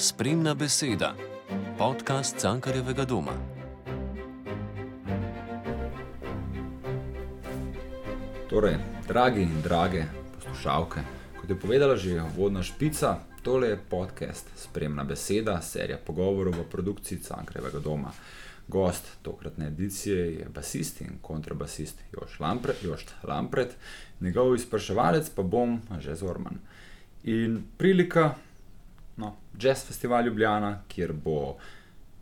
Spremna beseda, podcast Cankarjevega doma. Torej, dragi in drage poslušalke, kot je povedala že vodna špica, tole je podcast Spremna beseda, serija pogovorov v produkciji Cankarjevega doma. Gost tokratne edicije je basist in kontrabasist Još Lampret, Još Lampret, njegov izpraševalec pa bom že Zorman. In prilika, no, Jazz Festival Ljubljana, kjer bo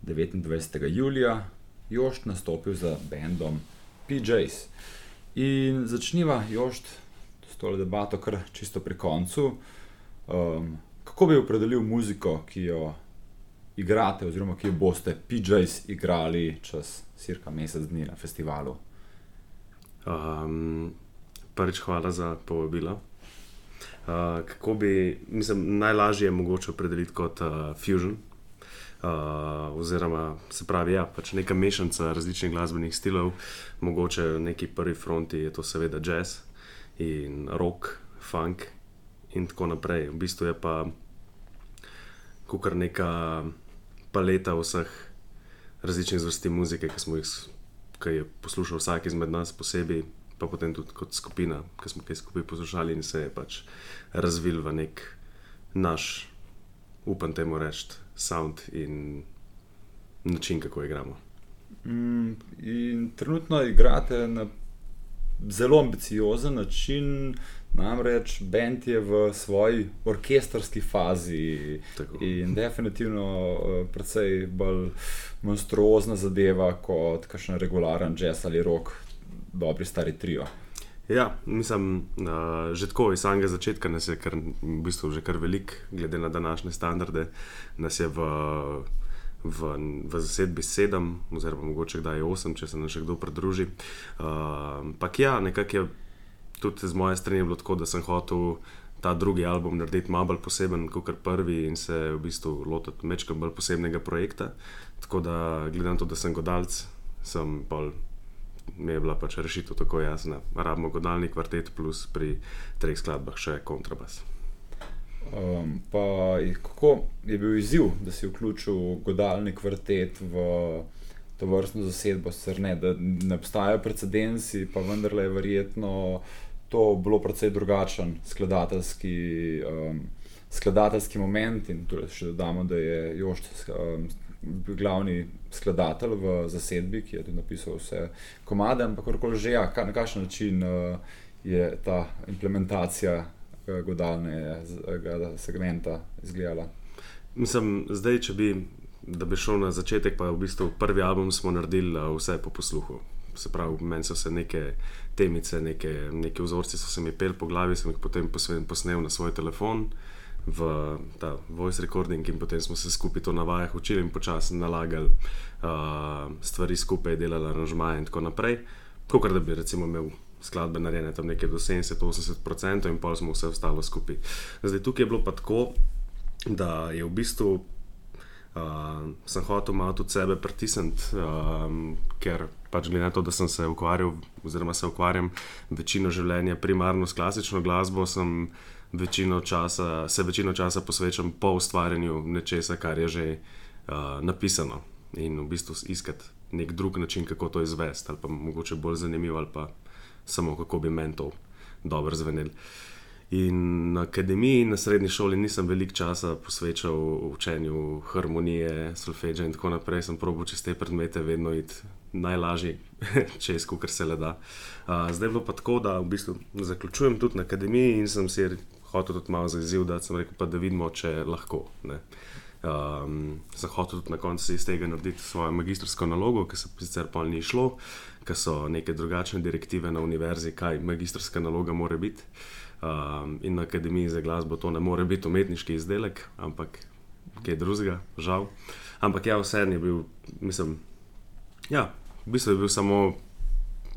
29. julija Jošt nastopil z bendom PJs. In začniva Jošt s to debato, kar čisto pri koncu. Um, kako bi opredelil muziko, ki jo igrate, oziroma ki jo boste PJs igrali čez cirka mesec dni na festivalu? Um, prvič, hvala za povabilo. Uh, kako bi, mislim, najlažje je mogoče opredeliti kot uh, fusion. Uh, oziroma, se pravi, ja, pač neka mešanica različnih glasbenih stilov, mogoče na neki prvi fronti je to seveda jazz in rock, funk in tako naprej. V bistvu je pa kar neka paleta vseh različnih zvrsti muzike, ki smo jih ki je poslušal vsak izmed nas posebej, pa potem tudi kot skupina, ki smo jih skupaj poslušali in se je pač razvil v nek naš, upam temu reči, sound in način, kako igramo. Mm, in trenutno igrate na zelo ambiciozen način, namreč bend je v svoji orkestrski fazi Tako. in definitivno eh, precej bolj monstruozna zadeva kot kakšen regularen jazz ali rock, dobri stari trio. Ja, mislim, uh, že tako iz samega začetka nas je kar, v bistvu že kar velik, glede na današnje standarde. Nas je v, v, v zasedbi sedem, oziroma mogoče kdaj je osem, če se nam še kdo pridruži. Uh, Ampak ja, nekako je tudi z moje strani bilo tako, da sem hotel ta drugi album narediti malo bolj poseben kot prvi in se v bistvu lotiti mečka bolj posebnega projekta. Tako da, glede na to, da sem godalec, sem bolj mi je bila pač rešitev tako jasna. Rabimo godalni kvartet, plus pri treh skladbah še kontrabas. Um, pa je- kako je bil izziv, da si vključil godalni kvartet v to vrstno zasedbo, sicer ne, da ne obstajajo precedensi, pa vendarle je verjetno to bilo precej drugačen skladateljski, um, skladateljski moment. In tudi še dodamo, da je Jošt um, glavni skladatelj v zasedbi, ki je tudi napisal vse komade, ampak kakorkoli že, ja, ka, na kakšen način uh, je ta implementacija eh, godalnega segmenta izgledala. Mislim, zdaj, če bi, da bi šel na začetek, pa v bistvu prvi album smo naredili a, vse po posluhu. Se pravi, meni so se neke temice, neke, neke vzorci so se mi pel po glavi, sem jih potem posnel na svoj telefon. V ta voice recording, in potem smo se skupaj to na vajah učili in počasi nalagali uh, stvari skupaj, delali aranžmaje in tako naprej. Kot da bi recimo imel skladbe narejene tam nekje do 70-80% in pa smo vse ostalo skupaj. Zdaj tukaj je bilo pa tako, da je v bistvu uh, sem hotel malo tudi sebe pritisniti, um, ker pač glede na to, da sem se ukvarjal, oziroma se ukvarjam večino življenja primarno s klasično glasbo, sem večino časa, se večino časa posvečam po ustvarjanju nečesa, kar je že uh, napisano in v bistvu iskati nek drug način, kako to izvesti, ali pa mogoče bolj zanimivo, ali pa samo kako bi meni to dobro zvenelo. In na akademiji in na srednji šoli nisem veliko časa posvečal učenju harmonije, solfeđa in tako naprej. Sem probil čez te predmete vedno iti najlažje, čez kar se le da. Uh, zdaj je bilo pa tako, da v bistvu zaključujem tudi na akademiji in sem si hotel tudi malo za izziv, da sem rekel, pa, da vidimo, če lahko. Ne. Um, sem hotel tudi na koncu iz tega narediti svojo magistrsko nalogo, ki se sicer pa ni šlo, ker so neke drugačne direktive na univerzi, kaj magistrska naloga mora biti. Um, in na akademiji za glasbo to ne more biti umetniški izdelek, ampak kaj drugega, žal. Ampak ja, vseeno je bil, mislim, ja, v bistvu je bil samo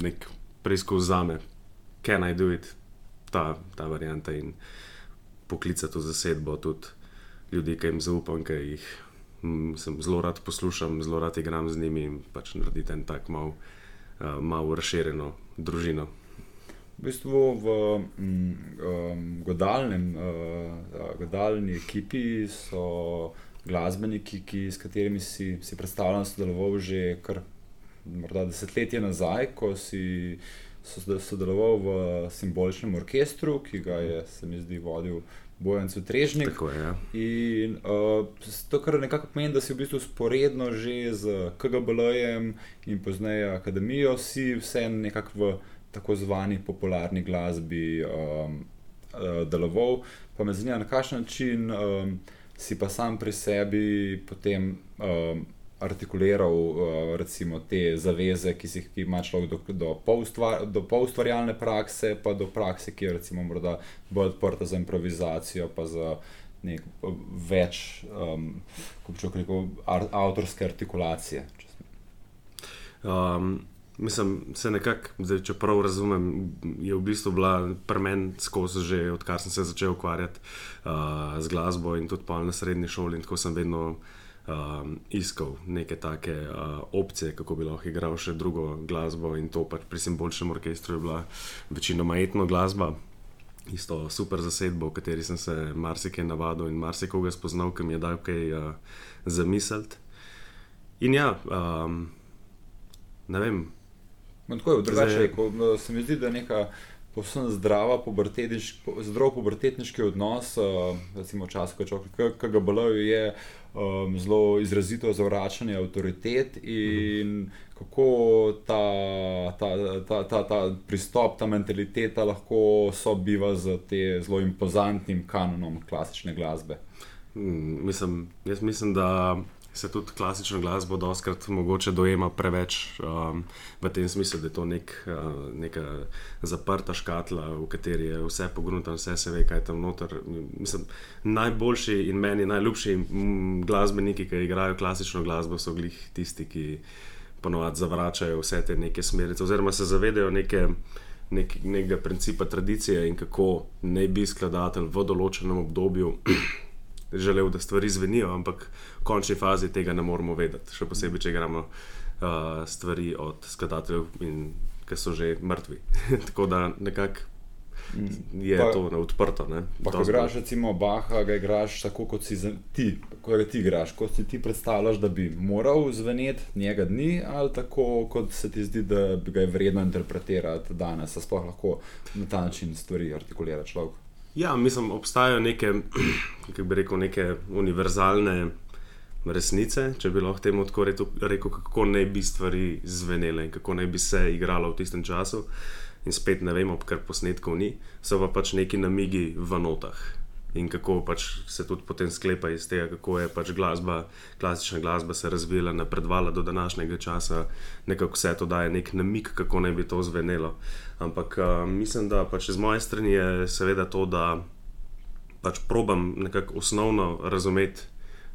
nek preizkus za me, can I do it, ta, ta varianta in poklicati v zasedbo tudi ljudi, ki jim zaupam, ki jih mm, sem zelo rad poslušam, zelo rad igram z njimi in pač narediti en tak mal, uh, malo razširjeno družino. V bistvu v um, godalnem, uh, godalni ekipi so glasbeniki, ki, s katerimi si, si predstavljam, sodeloval že kar morda desetletje nazaj, ko si sodeloval v simboličnem orkestru, ki ga je, se mi zdi, vodil. Bojan Cutrežnik. Tako je. Ja. In uh, to, kar nekako pomeni, da si v bistvu sporedno že z KGB-jem in pozneje akademijo, si vse nekako v tako zvani popularni glasbi um, uh, deloval. Pa me zanima, na kakšen način um, si pa sam pri sebi potem. Um, artikuliral uh, recimo, te zaveze, ki, ki ima človek do, do, polustvar, do polustvarjalne prakse, pa do prakse, ki je recimo, morda bolj odprta za improvizacijo, pa za nek, več um, rekel, ar, avtorske artikulacije. Um, mislim, se nekako, če prav razumem, je v bistvu bila premen skozi že odkar sem se začel ukvarjati uh, z glasbo in tudi pa na srednji šoli in tako sem vedno um, iskal neke take uh, opcije, kako bi lahko igral še drugo glasbo. In to pač pri simboličnem orkestru je bila večinoma etno glasba. Isto super zasedbo, v kateri sem se marsikaj navadil in marsikoga spoznal, ki mi je dal kaj uh, zamisliti. In ja, um, ne vem. Tako je, drugače, ko, no, se mi zdi, da je neka povsem zdrava, zdrav pubertetniški odnos, uh, recimo v času, ko ga bolajo, je um, zelo izrazito zavračanje avtoritet in kako ta, ta, ta, ta, ta pristop, ta mentaliteta lahko sobiva z tem zelo impozantnim kanonom klasične glasbe. Hmm, mislim, jaz mislim, da se tudi klasično glasbo doskrat mogoče dojema preveč um, v tem smislu, da je to nek, uh, neka zaprta škatla, v kateri je vse pogruntano, vse se ve, kaj je tam noter. Mislim, najboljši in meni najljubši glasbeniki, ki igrajo klasično glasbo, so glih tisti, ki ponovadi zavračajo vse te neke smerice, oziroma se zavedajo neke. Nek, nekega principa tradicije in kako naj bi skladatelj v določenem obdobju želel, da stvari zvenijo, ampak v končni fazi tega ne moramo vedeti. Še posebej, če gremo uh, stvari od skladateljev, ki so že mrtvi. Tako da nekako. Je pa, to odprto. Ko igraš, recimo, Baha, ga igraš tako, kot si ti, ko ti igraš, kot si ti predstavljaš, da bi moral zveneti njega dni, ali tako, kot se ti zdi, da bi ga je vredno interpretirati danes, da sploh lahko na ta način stvari artikulira človek. Ja, mislim, obstajajo neke, kako bi rekel, neke univerzalne resnice, če bi lahko temu tako rekel, kako naj bi stvari zvenele in kako naj bi se igralo v tistem času. In spet ne vemo, ker posnetkov ni, so pa pač neki namigi v notah in kako pač se tudi potem sklepa iz tega, kako je pač glasba, klasična glasba se razvila, napredvala do današnjega časa, nekako vse to daje nek namik, kako naj bi to zvenelo. Ampak uh, mislim, da pač z moje strani je seveda to, da pač probam nekako osnovno razumeti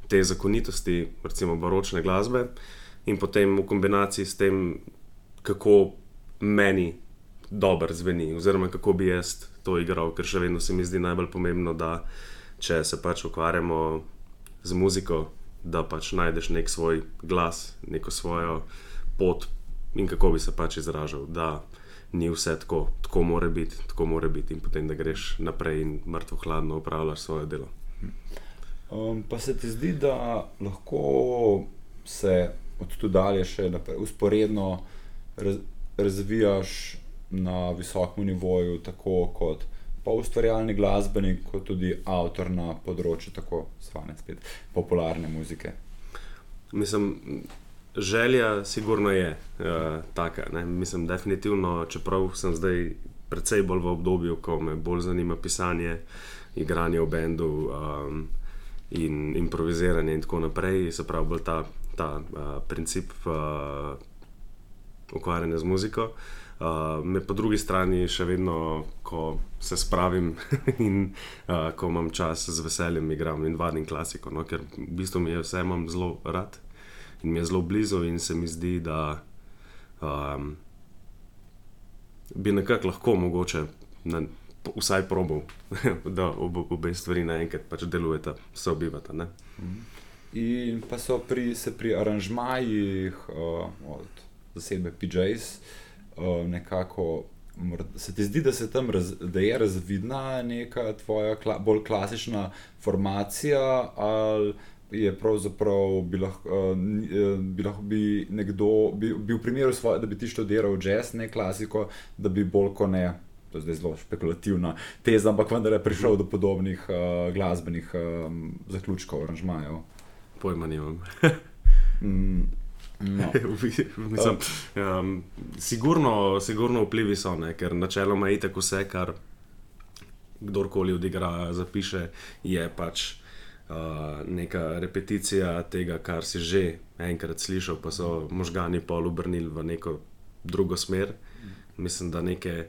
te zakonitosti, recimo baročne glasbe, in potem v kombinaciji s tem, kako meni dobro zveni, oziroma kako bi jaz to igral, ker še vedno se mi zdi najbolj pomembno, da če se pač ukvarjamo z muziko, da pač najdeš nek svoj glas, neko svojo pot in kako bi se pač izražal. Da ni vse tako, tako mora biti, tako mora biti, in potem da greš naprej in mrtvo hladno upravljaš svoje delo. Um, pa se ti zdi, da lahko se od tu dalje še naprej usporedno raz, razvijaš na visokem nivoju, tako kot pa ustvarjalni glasbenik, kot tudi avtor na področju tako zvane spet popularne muzike. Mislim, želja sigurno je uh, taka. Ne? Mislim, definitivno, čeprav sem zdaj precej bolj v obdobju, ko me bolj zanima pisanje, igranje v bendu um, in improviziranje in tako naprej, se pravi bolj ta, ta uh, princip uh, ukvarjanja z muziko. Uh, me po drugi strani še vedno, ko se spravim in uh, ko imam čas, z veseljem igram in vadim klasiko, no? ker v bistvu mi je vse imam zelo rad in mi je zelo blizu, in se mi zdi, da um, bi nekako lahko mogoče na, vsaj probal, da ob, obe stvari naenkrat pač delujeta, se obivata. Ne? Mhm. In pa so pri, pri aranžmajih uh, od zasedbe PJs. Eh, nekako. Se ti zdi, da, raz, da je razvidna neka tvoja kla, bolj klasična formacija, ali je pravzaprav bi lahko, uh, bi lahko bi nekdo, bi, bi v primeru, svoje, da bi ti študiral jazz, ne klasiko, da bi bolj kot ne. To je zdaj zelo špekulativna teza, ampak vendar je prišel do podobnih uh, glasbenih um, zaključkov, aranžmajev. Pojma nimam. mm, no. Mislim, um, sigurno, sigurno vplivi so, ne? ker načeloma je tako vse, kar kdorkoli odigra, zapiše, je pač uh, neka repeticija tega, kar si že enkrat slišal, pa so možgani pol obrnili v neko drugo smer. Mislim, da neke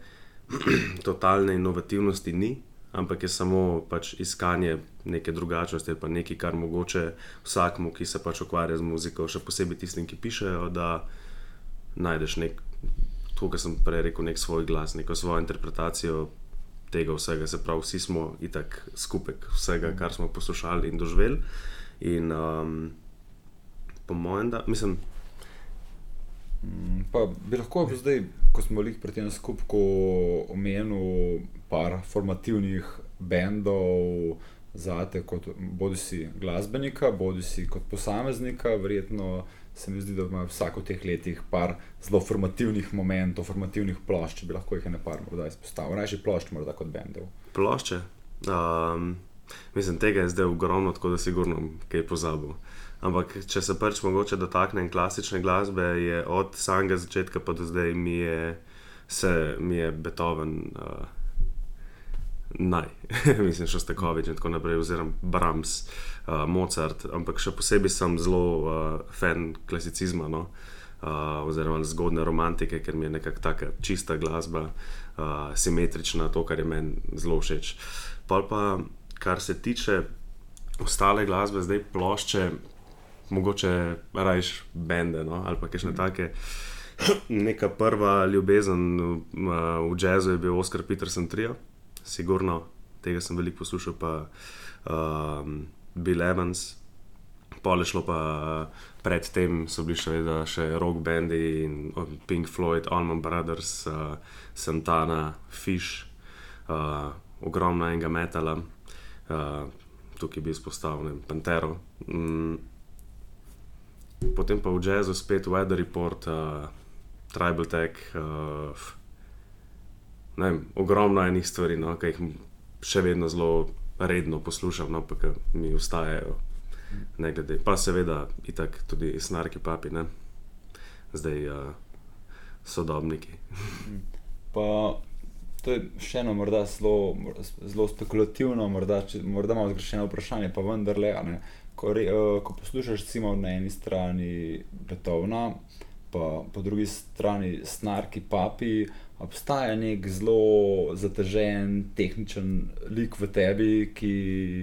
totalne inovativnosti ni, ampak je samo pač iskanje neke drugačnosti, pa nekaj, kar mogoče vsakmu, ki se pač ukvarja z muziko, še posebej tistim, ki pišejo, da najdeš nek. To, kar sem prej rekel, nek svoj glas, neko svojo interpretacijo tega vsega, se pravi, vsi smo itak skupek vsega, kar smo poslušali in doživeli. In um, po mojem, da mislim. Pa bi lahko zdaj, ko smo jih pri tem skupku omenili, par formativnih bendov za te, kot bodi si glasbenika, bodi si kot posameznika, verjetno se mi zdi, da ima vsak v teh letih par zelo formativnih momentov, formativnih plošč, bi lahko jih par morda izpostavil. Rajši plošč, morda kot bendov. Plošče. Um, mislim, tega je zdaj ogromno, tako da sigurno kaj pozabil. Ampak, če se pač mogoče dotaknem klasične glasbe, je od samega začetka pa do zdaj mi je, se, mi je Beethoven. Uh, naj, mislim, še Stekovič in tako naprej, oziroma Brahms, uh, Mozart, ampak še posebej sem zelo uh, fan klasicizma. No? Uh, oziroma, zgodne romantike, ker mi je nekako tako čista glasba, uh, simetrična, to, kar je meni zelo všeč. Pa, pa, kar se tiče ostale glasbe, zdaj plošče, mogoče rajš bende no? ali pa kakšne take. Neka prva ljubezen uh, v jazzu je bil Oscar Peterson trio sigurno, tega sem veliko poslušal, pa um, Bill Evans. Pole šlo pa predtem, so bili še, veda, še rock bandy in Pink Floyd, Allman Brothers, uh, Santana, Fish, uh, ogromna enega metala, uh, tukaj bi izpostavil Pantero. Mm. Potem pa v jazzu spet Weather Report, uh, Tribal Tech. Uh, vem, ogromno enih stvari, no, ki jih še vedno zelo redno poslušam, no, pa ki mi ustajajo. Ne glede, pa seveda, itak tudi snarki papi, ne? zdaj uh, sodobniki. pa to je še eno, morda zelo, zelo spekulativno, morda, če, morda malo zgrešeno vprašanje, pa vendarle, ko, re, uh, ko poslušaš, recimo, na eni strani Beethovna, pa po drugi strani snarki papi obstaja nek zelo zatežen, tehničen lik v tebi, ki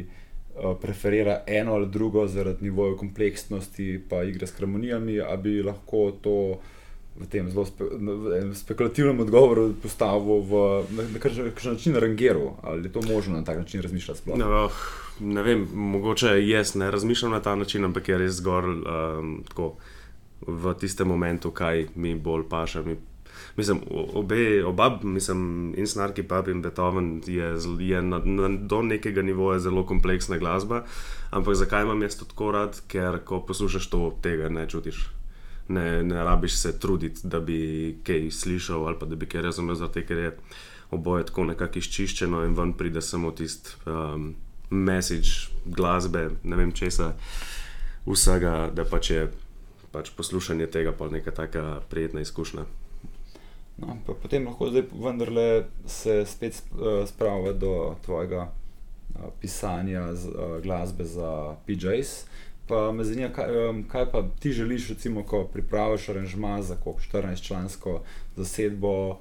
uh, preferira eno ali drugo zaradi nivoja kompleksnosti, pa igre s harmonijami, ali bi lahko to v tem zelo spe, spekulativnem odgovoru postavil v nekakšen način rangeru, ali je to možno na tak način razmišljati? No, ne vem, mogoče jaz ne razmišljam na ta način, ampak je res zgolj um, tako. V tistem momentu, kaj mi bolj paša, mi Mislim, obe, oba, mislim, in Snarki, Pap in Beethoven je, je na, na, do nekega nivoja zelo kompleksna glasba. Ampak zakaj imam jaz to tako rad? Ker ko poslušaš to, tega ne čutiš. Ne, ne rabiš se truditi, da bi kaj slišal ali pa da bi kaj razumel, zato ker je oboje tako nekako izčiščeno in ven pride samo tisti um, message glasbe, ne vem česa, vsega, da pač je pač poslušanje tega pa neka taka prijetna izkušnja. No, potem lahko zdaj vendarle se spet uh, spravi do tvojega uh, pisanja z, uh, glasbe za PJs. Pa me zanima, kaj, kaj pa ti želiš, recimo, ko pripraviš aranžma za 14-člansko zasedbo uh,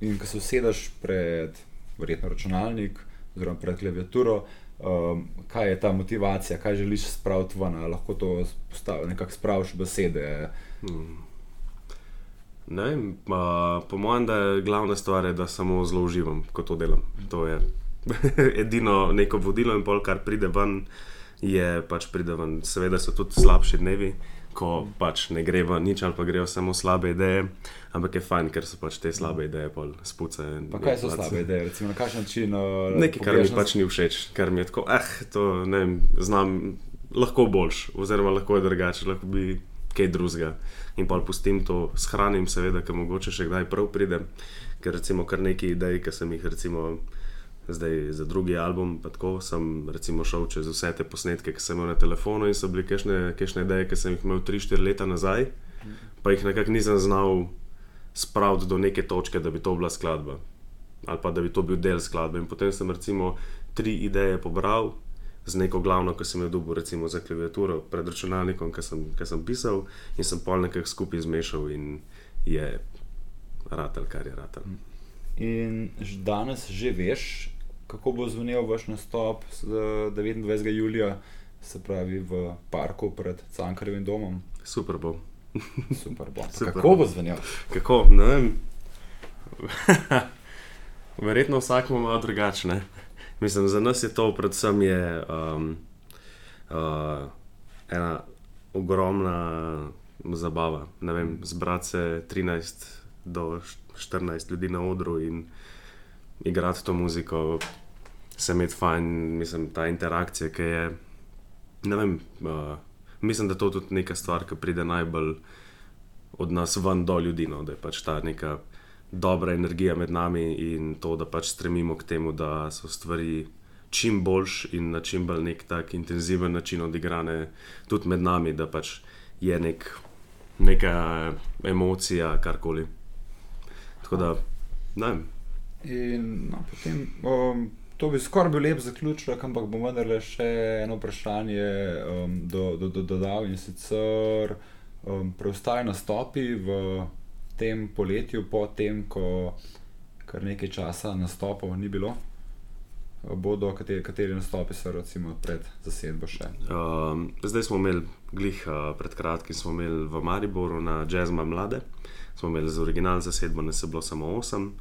in ko se usedeš pred, verjetno, računalnik oziroma pred klaviaturo. Um, kaj je ta motivacija, kaj želiš spraviti ven, ali lahko to nekako spraviš besede? Hmm. Pa, po mojem, da je glavna stvar, da samo zelo uživam, ko to delam. To je edino neko vodilo, in pol, kar pride ven, je pač pride ven. Seveda so tudi slabši dnevi, ko pač ne gre v nič ali pa grejo samo slabe ideje. Ampak je fajn, ker so pač te slabe ideje pol spucajo. Pa kaj so slabe ideje, recimo na kakšen način? Uh, Nekaj, kar mi pač ni všeč, kar mi je tako, eh, to ne vem, znam, lahko boljš, oziroma lahko je drugače, lahko bi kaj drugega. In pa pustim to, shranim, seveda, ker mogoče še kdaj prav pridem, ker recimo kar nekaj idej, ki sem jih recimo zdaj za drugi album. Tako sem recimo, šel čez vse te posnetke, ki sem imel na telefonu in so bile kešne ideje, ki sem jih imel 3-4 leta nazaj, pa jih nekako nisem znal spraviti do neke točke, da bi to bila skladba ali pa da bi to bil del skladbe. In potem sem recimo tri ideje pobral. Z neko glavno, ki sem jo dobil, recimo za klaviaturo, pred računalnikom, ki sem, sem pisal, in sem pol nekaj skupaj zmešal, in je ratelj, kar je ratelj. In danes že veš, kako bo zvenel vaš nastop 29. julija, se pravi v parku pred Cankarjevim domom. Super bo. Super bo. Super kako bo, bo zvenel? Kako? Ne vem. Verjetno vsak ima malo drugačne. Mislim, za nas je to predvsem je, um, uh, ena ogromna zabava. Zbrati se 13 do 14 ljudi na odru in igrati to muziko, se imeti fajn, mislim, ta interakcija, ki je. Vem, uh, mislim, da to je tudi neka stvar, ki pride najbolj od nas ven do ljudi. No, da je pač ta neka dobra energija med nami in to, da pač stremimo k temu, da so stvari. Čim boljš in na čim bolj nek tak intenziven način odigrane, tudi med nami, da pač je nek, neka emocija, karkoli. Tako da, ne vem. In no, potem, um, to bi skoraj bil lep zaključek, ampak bom vendarle še eno vprašanje um, do, do, do, dodal in sicer um, preostali nastopi v tem poletju, po tem, ko kar nekaj časa nastopov ni bilo. Bodo kateri, kateri nastopi so recimo pred zasedbo še? Um, zdaj smo imeli, glih uh, pred kratkim, smo imeli v Mariboru na Jazzma Mlade, smo imeli z originalno zasedbo, ne se bilo samo osem.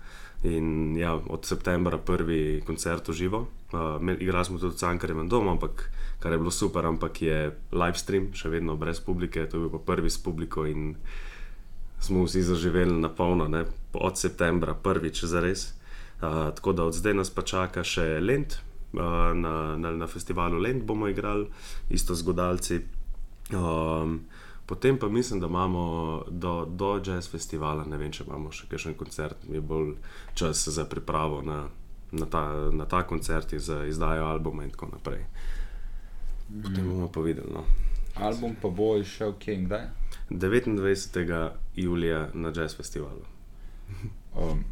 In ja, od septembra prvi koncert v živo. Uh, igrali smo tudi v Cankarjevem domu, ampak kar je bilo super, ampak je live stream, še vedno brez publike, to je bil pa prvi s publiko in smo vsi zaživeli na polno, ne? od septembra prvič za res. Uh, tako da od zdaj nas pa čaka še Lend, uh, na, na, na festivalu Lend bomo igrali, isto z godalci. Um, Potem pa mislim, da imamo do, do jazz festivala, ne vem, če imamo še kakšen koncert, mi je bolj čas za pripravo na, na, ta, na ta koncert, za izdajo albuma in tako naprej. Potem bomo pa videli. No. Album pa bo išel kje in kdaj? 29. julija na jazz festivalu. um,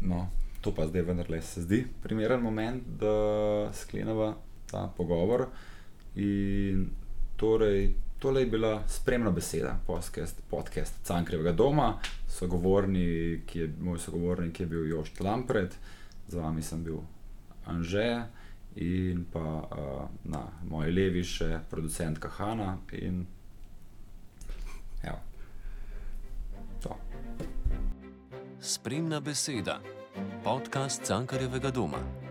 no, to pa zdaj vendarle se zdi primeren moment, da sklenemo ta pogovor. In torej, Tole je bila spremna beseda, podcast, podcast Cankrevega doma, sogovornik, je, moj sogovornik je bil Jošt Lampred, z vami sem bil Anže in pa uh, na moji levi še producent Kahana. In, ja, Spremna beseda, podcast Cankarevega doma.